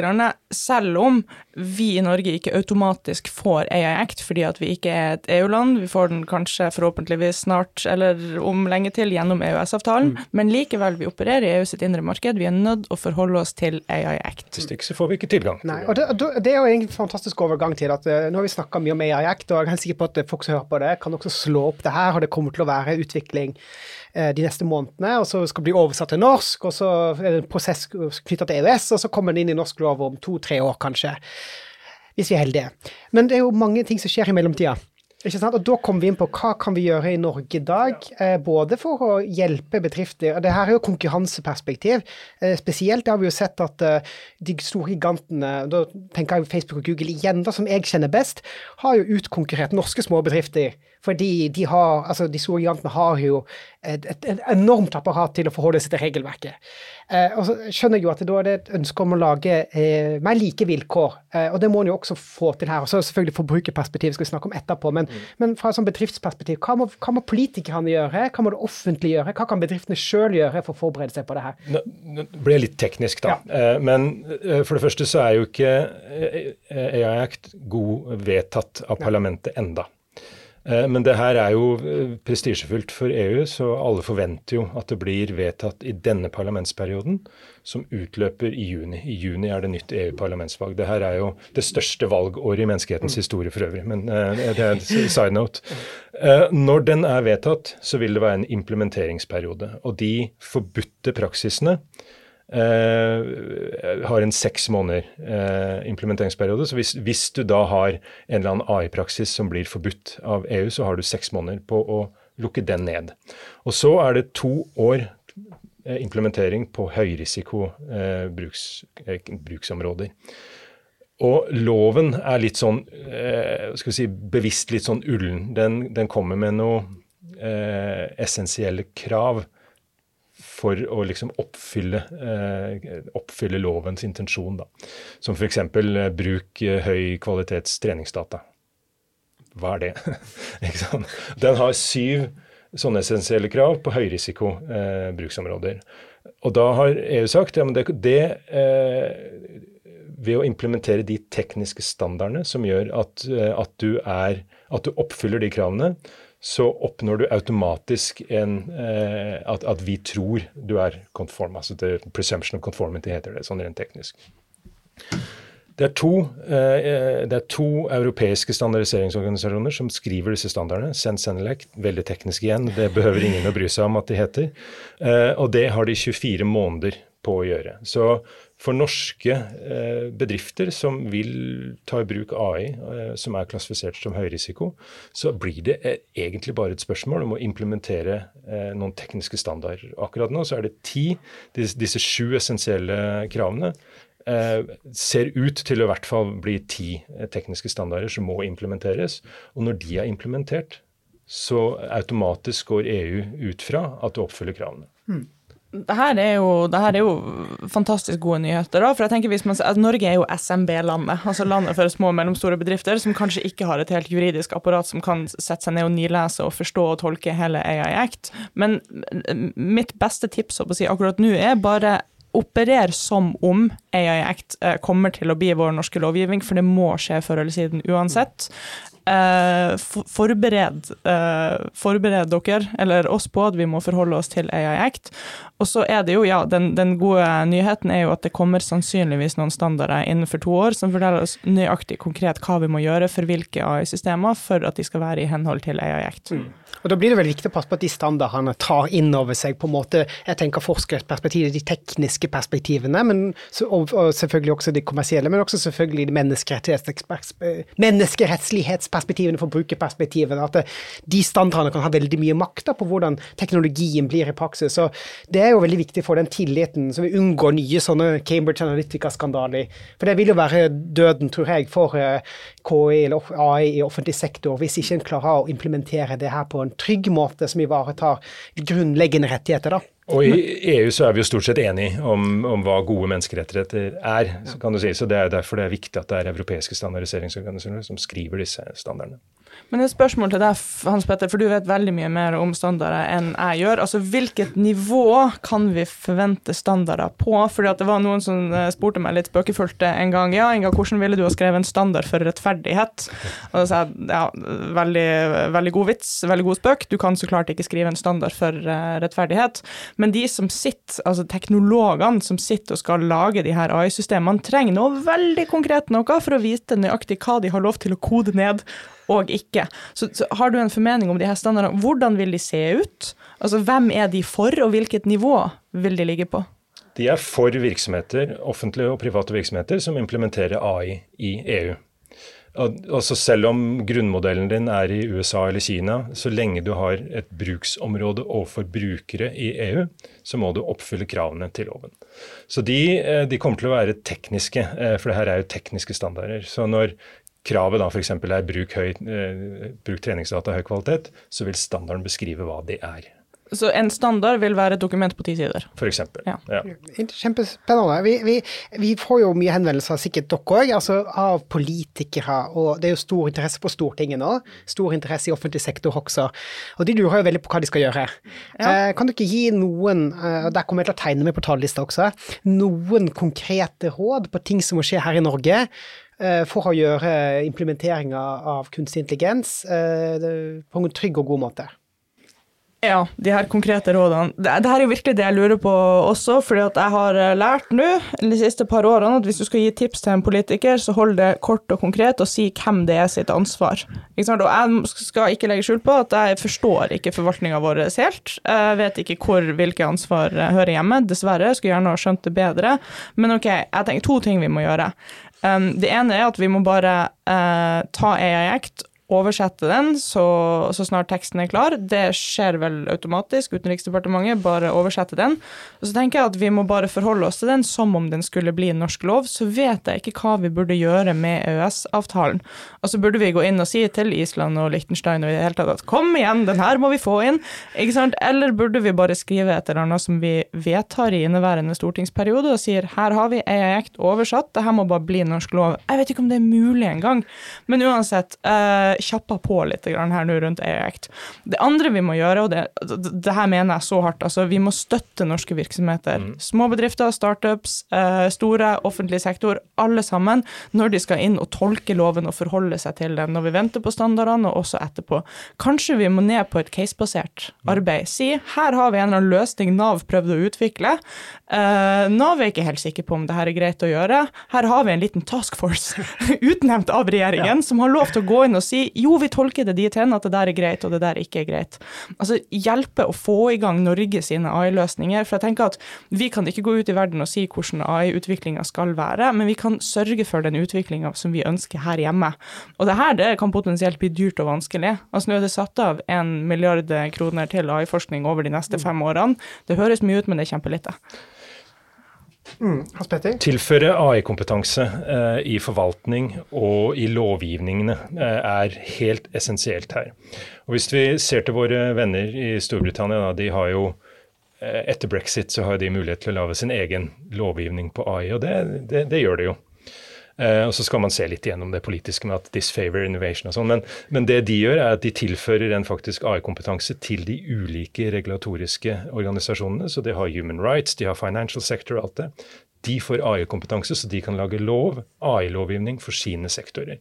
Selv om vi i Norge ikke automatisk får AI Act fordi at vi ikke er et EU-land, vi får den kanskje forhåpentligvis snart eller om lenge til gjennom EØS-avtalen, mm. men likevel, vi opererer i EU sitt indre marked. Vi er nødt å forholde oss til AI Act. Hvis ikke så får vi ikke tilgang. Nei, og det, det, er jo en fantastisk overgang til at uh, nå har vi snakka mye om AI Act, og jeg er helt sikker på at folk som hører på det, kan også slå opp det her, og det kommer til å være utvikling de neste månedene, og så skal det bli oversatt til norsk. og så er det en prosess knytta til EØS, og så kommer den inn i norsk lov om to-tre år, kanskje. Hvis vi er heldige. Men det er jo mange ting som skjer i mellomtida. Ikke sant? Og Da kommer vi inn på hva kan vi gjøre i Norge i dag, eh, både for å hjelpe bedrifter og Det her er jo konkurranseperspektiv. Eh, spesielt har vi jo sett at eh, de store gigantene, da tenker jeg Facebook og Google igjen, da, som jeg kjenner best, har jo utkonkurrert norske små bedrifter fordi de, har, altså de store gigantene har jo et, et, et, enormt apparat til å forholde seg til regelverket. Eh, og så skjønner jeg jo at det da er det et ønske om å lage eh, mer like vilkår. Eh, og det må en jo også få til her. Og så selvfølgelig forbrukerperspektivet skal vi snakke om etterpå. Men, mm. men fra et sånn bedriftsperspektiv, hva må, hva må, politikerne gjøre? Hva må det offentlige gjøre? Hva kan bedriftene sjøl gjøre for å forberede seg på det her? Nå, nå ble jeg litt teknisk, da. Ja. Eh, men eh, for det første så er jo ikke eh, AI Act god vedtatt av parlamentet enda. Eh, men det her er jo eh, prestisjefullt for EU, så alle forventer jo at det blir vedtatt i denne parlamentsperioden, som utløper i juni. I juni er det nytt EU-parlamentsvalg. Det her er jo det største valgåret i menneskehetens historie for øvrig, men eh, det er en side note. Når den er vedtatt, så vil det være en implementeringsperiode. Og de forbudte praksisene Uh, har en seks måneder uh, implementeringsperiode. Så hvis, hvis, du da har en eller annen AI-praksis som blir forbudt av EU, så har du seks måneder på å lukke den ned. Og så er det to år uh, implementering på høyrisiko bruks, bruksområder. Og loven er litt sånn skal vi si, bevisst litt sånn ullen. Den, den kommer med noen essensielle krav for å liksom oppfylle, eh, oppfylle lovens intensjon. Da. Som f.eks. Eh, bruk eh, høy kvalitets treningsdata. Hva er det? [laughs] Den har syv sånne essensielle krav på høyrisiko eh, bruksområder. Og da har EU sagt ja, det, det eh, ved å implementere de tekniske standardene som gjør at, at, du er, at du oppfyller de kravene, så oppnår du automatisk en, eh, at, at, vi tror du er konform. altså det, Presumption of conformity heter det, sånn rent teknisk. Det er, to, eh, det er to europeiske standardiseringsorganisasjoner som skriver disse standardene. SenSenelect, veldig teknisk igjen, det behøver ingen å bry seg om at de heter. Eh, og det har de 24 måneder på å gjøre. Så for norske eh, bedrifter som vil ta i bruk AI, eh, som er klassifisert som høyrisiko, så blir det eh, egentlig bare et spørsmål om å implementere noen tekniske standarder. Akkurat nå så er det ti, disse, sju essensielle kravene. ser ut til å i hvert fall bli ti tekniske standarder som må implementeres. Og når de er implementert, så automatisk går EU ut fra at du oppfyller kravene. Hmm det her, er jo, det her er jo fantastisk gode nyheter. Da, for jeg tenker hvis man, altså Norge er jo SMB-landet, altså landet for små og mellomstore bedrifter, som kanskje ikke har et helt juridisk apparat som kan sette seg ned og nilese og forstå og tolke hele AI Act. Men mitt beste tips si akkurat nå er bare operer som om AI Act eh, kommer til å bli vår norske lovgivning, for det må skje før eller siden uansett. Eh, for, forbered, eh, forbered dere, eller oss, på at vi må forholde oss til AI Act. Og så er det jo, ja, den, den, gode nyheten er jo at det kommer sannsynligvis noen standarder innenfor to år som forteller oss nøyaktig konkret hva vi må gjøre for hvilke AI-systemer for at de skal være i henhold til AI Act. Mm. Og Da blir det vel viktig å passe på at de standardene tar inn over seg på en måte, jeg tenker forskerperspektivet, de tekniske perspektivene, men, og, og, selvfølgelig også de kommersielle, men også selvfølgelig de menneskerettslighetsperspektivene, forbrukerperspektivene. At de standardene kan ha veldig mye makt på hvordan teknologien blir i praksis. Så Det er jo veldig viktig for den tilliten, så vi unngår nye sånne Cambridge Analytica-skandaler. For det vil jo være døden, tror jeg, for eh, KI eller AI i offentlig sektor hvis ikke en klarer å implementere det her på en trygg måte som ivaretar grunnleggende rettigheter. da. Og i EU så er vi jo stort sett enige om, om hva gode menneskerettigheter er. Så kan du si. Så Det er derfor det er viktig at det er europeiske standardiseringsorganisasjoner som skriver disse standardene. Men et spørsmål til deg, Hans Petter, for du vet veldig mye mer om standarder enn jeg gjør. Altså, Hvilket nivå kan vi forvente standarder på? Fordi at det var noen som eh, spurte meg litt spøkefullt en gang ja, Inga, hvordan ville du ha skrevet en standard for rettferdighet? Og da sa jeg ja, veldig, veldig god vits, veldig god spøk. Du kan så klart ikke skrive en standard for uh, rettferdighet. Men de som sitter, altså teknologene som sitter og skal lage de her AI-systemene, trenger noe veldig konkret noe for å vite nøyaktig hva de har lov til å kode ned og ikke. Så, så, har du en formening om de her standardene? Hvordan vil de se ut? Altså, Hvem er de for, og hvilket nivå vil de ligge på? De er for virksomheter, offentlige og private virksomheter, som implementerer AI i EU. Altså selv om grunnmodellen din er i USA eller Kina, så lenge du har et bruksområde overfor brukere i EU, så må du oppfylle kravene til loven. Så de, eh, de kommer til å være tekniske, eh, for det her er jo tekniske standarder. Så når kravet da f.eks. er bruk, høy, eh, bruk treningsdata av høy kvalitet, så vil standarden beskrive hva det er. Så en standard vil være et dokument på ti sider? For eksempel. Ja. ja. Kjempespennende. Vi, vi, vi, får jo mye henvendelser, sikkert dere òg, altså av politikere. Og det er jo stor interesse på Stortinget nå. Stor interesse i offentlig sektor også. Og de lurer jo veldig på hva de skal gjøre. Ja. Eh, kan du ikke gi noen, eh, og der kommer jeg til å tegne meg på talerlista også, noen konkrete råd på ting som må skje her i Norge? Eh, for å gjøre implementeringa av kunstig intelligens eh, på en trygg og god måte. Ja, de her konkrete rådene. Det, det, her er jo virkelig det jeg lurer på også, fordi jeg har eh, lært nå de siste par årene at hvis du skal gi tips til en politiker, så hold det kort og konkret og si hvem det er sitt ansvar. Og jeg skal ikke legge skjul på at jeg forstår ikke forvaltninga vår helt. Jeg vet ikke hvor hvilke ansvar hører hjemme, dessverre. Jeg skulle gjerne ha skjønt det bedre. Men ok, jeg tenker to ting vi må gjøre. Um, det ene er at vi må bare uh, ta AI Act oversette den så, så, snart teksten er klar. Det skjer vel automatisk. Utenriksdepartementet bare oversetter den. Og så tenker jeg at vi må bare forholde oss til den som om den skulle bli norsk lov. Så vet jeg ikke hva vi burde gjøre med EØS-avtalen. Og så burde vi gå inn og si til Island og Liechtenstein og i det hele tatt at kom igjen, den her må vi få inn. Ikke sant? Eller burde vi bare skrive et eller annet som vi vedtar i inneværende stortingsperiode og sier her har vi EIECT oversatt, det her må bare bli norsk lov. Jeg vet ikke om det er mulig engang. Men uansett. Eh, kjappa på litt her nå rundt EACT. Det andre vi må gjøre, og det, det, her mener jeg så hardt, altså vi må støtte norske virksomheter. Mm. Små bedrifter, startups, eh, store, offentlig sektor, alle sammen, når de skal inn og tolke loven og forholde seg til den. Når vi venter på standardene, og også etterpå. Kanskje vi må ned på et casebasert mm. arbeid. Si her har vi en eller annen løsning Nav prøvde å utvikle. Uh, Nav er ikke helt sikker på om det her er greit å gjøre. Her har vi en liten task force [laughs] utnevnt av regjeringen ja. som har lov til å gå inn og si jo, vi tolker det dit hen at det der er greit og det der ikke er greit. Altså hjelpe å få i gang Norge sine AI-løsninger. For jeg tenker at vi kan ikke gå ut i verden og si hvordan AI-utviklinga skal være, men vi kan sørge for den utviklinga som vi ønsker her hjemme. Og det her det kan potensielt bli dyrt og vanskelig. Altså Nå er det satt av en milliard kroner til AI-forskning over de neste fem årene. Det høres mye ut, men det er kjempelite. Mm, Tilføre AI-kompetanse eh, i forvaltning og i lovgivningene eh, er helt essensielt her. Og Hvis vi ser til våre venner i Storbritannia, da, de har jo eh, etter brexit så har de mulighet til å lage sin egen lovgivning på AI, og det, det, det gjør de jo. Uh, og så skal man se litt gjennom det politiske med at disfavor innovation og sånn. Men, men, det de gjør, er at de tilfører en faktisk AI-kompetanse til de ulike regulatoriske organisasjonene. Så de har Human Rights, de har Financial Sector og alt det. de får AI-kompetanse, så de kan lage lov, AI-lovgivning, for sine sektorer.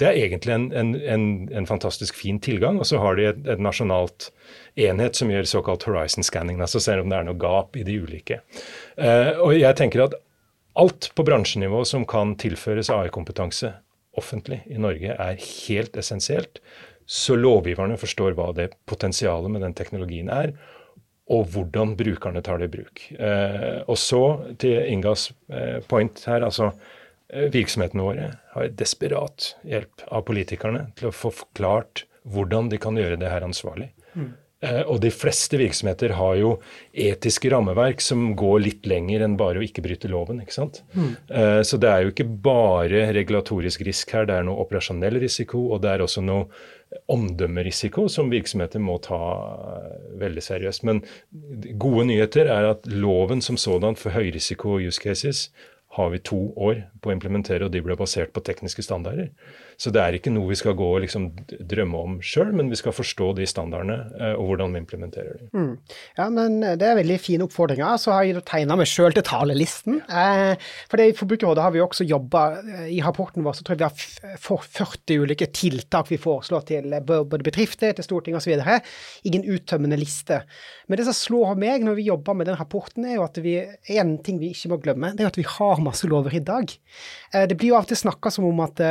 Det er egentlig en, en, en, en fantastisk fin tilgang. Og så har de et, et, nasjonalt enhet som gjør såkalt horizon scanning, altså ser om det er noe gap i de ulike. Uh, og jeg tenker at alt på bransjenivå som kan tilføres AI-kompetanse offentlig i Norge, er helt essensielt. Så lovgiverne forstår hva det potensialet med den teknologien er og hvordan brukerne tar det i bruk. Eh, og så til Ingas eh, point her, altså eh, virksomhetene våre har desperat hjelp av politikerne til å få forklart hvordan de kan gjøre det her ansvarlig. Mm. Eh, og de fleste virksomheter har jo etiske rammeverk som går litt lenger enn bare å ikke bryte loven. ikke sant? Mm. Eh, så det er jo ikke bare regulatorisk risk her, det er noe operasjonell risiko, og det er også noe omdømmerisiko som virksomheter må ta veldig seriøst. Men gode nyheter er at loven som sådan for høyrisiko use cases har vi to år på å implementere, og de ble basert på tekniske standarder. Så det er ikke noe vi skal gå og liksom drømme om sjøl, men vi skal forstå de standardene eh, og hvordan vi implementerer dem. Mm. Ja, men eh, det er veldig fine oppfordringer. Så har jeg tegna meg sjøl til talelisten. Eh, for I Forbrukerrådet har vi også jobba I rapporten vår så tror jeg vi har 40 ulike tiltak vi foreslår til både bedrifter, til storting osv. Ingen uttømmende liste. Men det som slår meg når vi jobber med den rapporten, er jo at vi, en ting vi ikke må glemme, det er at vi har masse lover i dag. Det blir jo av og til snakka som om at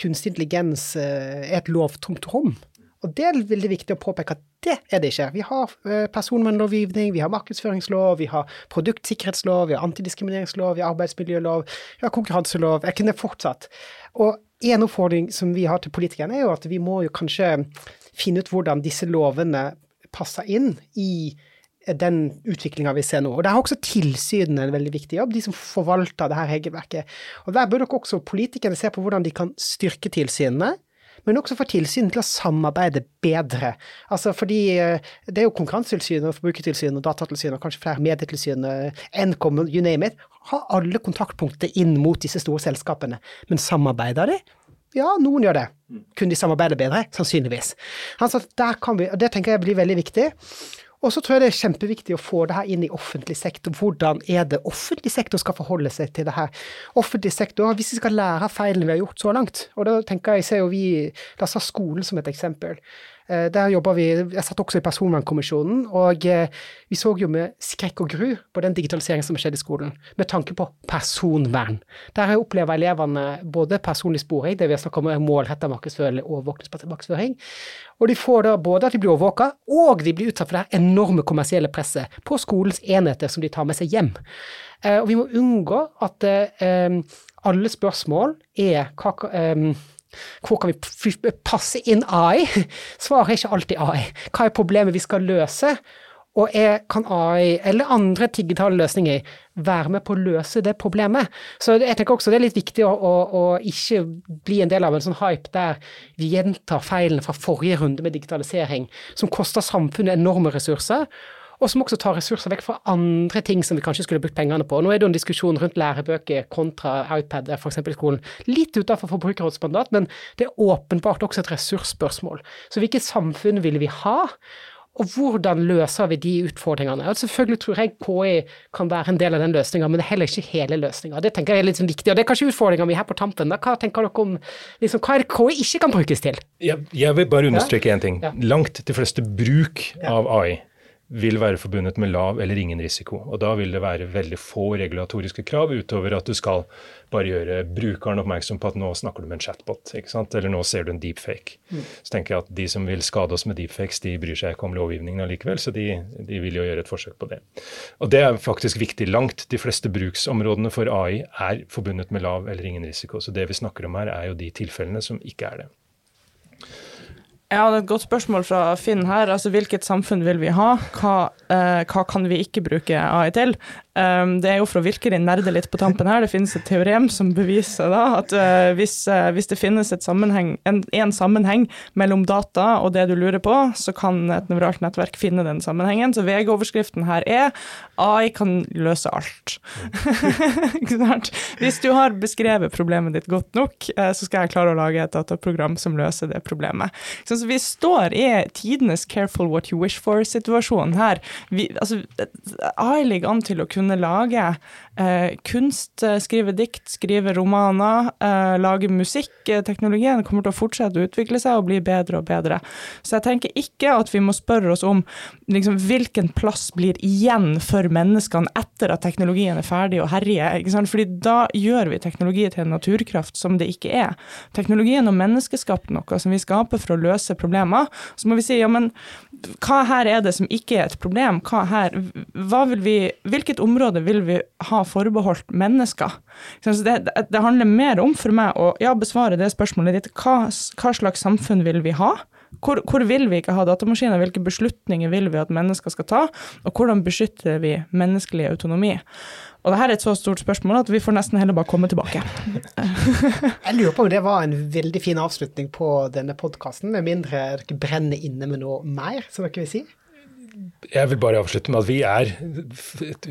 kunstig intelligens eh, er et lovtomt rom. Og det er veldig viktig å påpeke at det er det ikke. Vi har eh, personvernlovgivning, vi har markedsføringslov, vi har produktsikkerhetslov, vi har antidiskrimineringslov, vi har arbeidsmiljølov, vi har konkurranselov. Jeg kunne fortsatt. Og en oppfordring som vi har til politikerne, er jo at vi må jo kanskje finne ut hvordan disse lovene passer inn i den utviklinga vi ser nå. Og Der har også tilsynene en veldig viktig jobb, de som forvalter det her regelverket. Og Der bør dere også politikerne se på hvordan de kan styrke tilsynene. Men også få tilsynet til å samarbeide bedre. Altså fordi eh, Det er jo Konkurransetilsynet, Forbrukertilsynet, Datatilsynet og kanskje flere medietilsyn, Nkom, you name it, har alle kontaktpunkter inn mot disse store selskapene. Men samarbeider de? Ja, noen gjør det. Kunne de samarbeide bedre? Sannsynligvis. Altså, der kan vi, og Det tenker jeg blir veldig viktig. Og så tror jeg det er kjempeviktig å få det her inn i offentlig sektor. Hvordan er det offentlig sektor skal forholde seg til det her? Offentlig sektor, Hvis vi skal lære feilene vi har gjort så langt, og da tenker jeg, ser jo vi, La oss ha skolen som et eksempel. Eh, der jobber vi Jeg satt også i Personvernkommisjonen, og eh, vi så jo med skrekk og gru på den digitaliseringen som skjedde i skolen, med tanke på personvern. Der opplever elevene både personlig sporing, det vi har snakket om målretta markedsføring og overvåkningsbasert markedsføring, og de får da både at de blir overvåka, og de blir utsatt for det enorme kommersielle presset på skolens enheter som de tar med seg hjem. Eh, og vi må unngå at alle spørsmål er hvor kan vi passe inn AI? [laughs] Svaret er ikke alltid AI. Hva er problemet vi skal løse? Og er, kan AI eller andre digitale løsninger være med på å løse det problemet? Så jeg tenker også det er litt viktig å, å, å ikke bli en del av en sånn hype der vi gjentar feilene fra forrige runde med digitalisering, som koster samfunnet enorme ressurser, og som også tar ressurser vekk fra andre ting som vi kanskje skulle brukt pengene på. Nå er det jo en diskusjon rundt lærebøker kontra iPad f.eks. i skolen. Litt utenfor forbrukerrådsmandat, men det er åpenbart også et ressursspørsmål. Så hvilket samfunn vil vi ha? Og hvordan løser vi de utfordringene? Og selvfølgelig tror jeg KI kan være en del av den løsninga, men det er heller ikke hele løsninga. Det tenker jeg er litt sånn viktig, og det er kanskje utfordringa mi her på tampen. Da. Hva tenker dere om liksom, hva er det KI ikke kan brukes til? Jeg, jeg vil bare understreke én ja? ting. Ja. Langt de fleste bruk av AI vil være forbundet med lav eller ingen risiko. Og Da vil det være veldig få regulatoriske krav utover at du skal bare gjøre brukeren oppmerksom på at nå snakker du med en chatbot, eller nå ser du en deepfake. Mm. Så tenker jeg at De som vil skade oss med deepfakes, de bryr seg ikke om lovgivningen allikevel, så de, de, vil jo gjøre et forsøk på det. Og Det er faktisk viktig. Langt de fleste bruksområdene for AI er forbundet med lav eller ingen risiko. Så det vi snakker om her, er jo de tilfellene som ikke er det. Ja, det er et godt spørsmål fra Finn her. Altså, Hvilket samfunn vil vi ha? Hva, eh, hva kan vi ikke bruke AI til? Um, det er jo for å virkelig nerde litt på tampen her. Det finnes et teorem som beviser da, at uh, hvis, uh, hvis, det finnes sammenheng, en, en, sammenheng mellom data og det du lurer på, så kan et nevralt nettverk finne den sammenhengen. Så VG-overskriften her er AI kan løse alt. [laughs] hvis du har beskrevet problemet ditt godt nok, uh, så skal jeg klare å lage et dataprogram som løser det problemet. Så vi står i tidenes 'careful what you wish for'-situasjon her. Vi, altså, AI ligger an til å kunne kunne lage eh, kunst, eh, skrive dikt, skrive romaner, eh, lage musikk. Teknologien kommer til å fortsette å utvikle seg og bli bedre og bedre. Så jeg tenker ikke at vi må spørre oss om liksom, hvilken plass blir igjen for menneskene etter at teknologien er ferdig å herje. Fordi da gjør vi teknologi til en naturkraft som det ikke er. Teknologien og menneskeskapt noe som vi skaper for å løse problemer. Så må vi si ja, men hva her er det som ikke er et problem? Her, vi, hvilket område vil vi ha forbeholdt mennesker? Det, det, handler mer om for meg å ja, besvare det spørsmålet ditt. Hva, hva slags samfunn vil vi ha? Hvor, hvor, vil vi ikke ha datamaskiner? Hvilke beslutninger vil vi at mennesker skal ta? Og hvordan beskytter vi menneskelig autonomi? Og dette er et så stort spørsmål at vi får nesten heller bare komme tilbake. [laughs] Jeg lurer på om det var en veldig fin avslutning på denne podkasten, med mindre dere brenner inne med noe mer, som dere vil si? Jeg vil bare avslutte med at vi er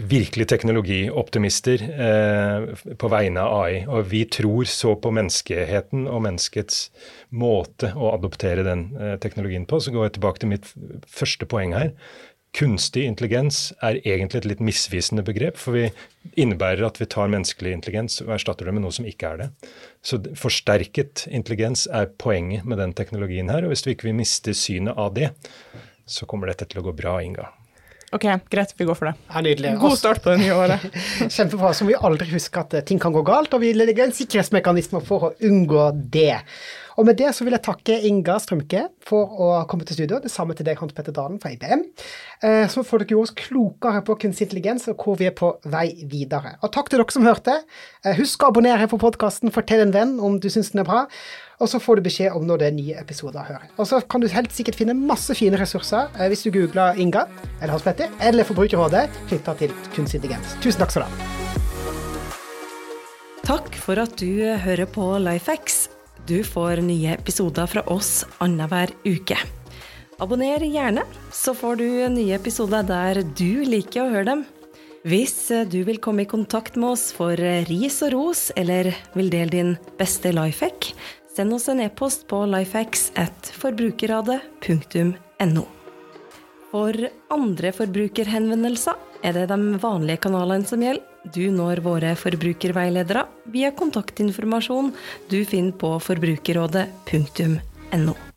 virkelig teknologioptimister eh, på vegne av AI. Og vi tror så på menneskeheten og menneskets måte å adoptere den eh, teknologien på. Så går jeg tilbake til mitt første poeng her. Kunstig intelligens er egentlig et litt misvisende begrep, for vi innebærer at vi tar menneskelig intelligens og erstatter det med noe som ikke er det. Så forsterket intelligens er poenget med den teknologien her. Og hvis vi ikke vil miste synet av det, så kommer dette til å gå bra, Inga. Ok, greit, vi går for det. Ja, nydelig. God start på det nye året. [laughs] Kjempebra. Så må vi aldri huske at ting kan gå galt, og vi legger en sikkerhetsmekanisme for å unngå det. Og med det så vil jeg takke Inga Strømke for å komme til studio. Det samme til deg, Hans Petter Dalen fra IBM. Eh, så får dere gjøre oss klokere på kunstig intelligens og hvor vi er på vei videre. Og takk til dere som hørte. Eh, husk å abonnere på podkasten, fortell en venn om du syns den er bra. Og så får du beskjed om når det er nye episoder å høre. Og så kan du helt sikkert finne masse fine ressurser eh, hvis du googler Inga eller Hans Petter eller Forbrukerrådet knytta til kunstig intelligens. Tusen takk skal du ha. Takk for at du hører på Lifex. Du får nye episoder fra oss annenhver uke. Abonner gjerne, så får du nye episoder der du liker å høre dem. Hvis du vil komme i kontakt med oss for ris og ros, eller vil dele din beste life hack, send oss en e-post på lifehacks.forbrukerradet.no. For andre forbrukerhenvendelser er det de vanlige kanalene som gjelder. Du når våre forbrukerveiledere via kontaktinformasjon du finner på forbrukerrådet.no.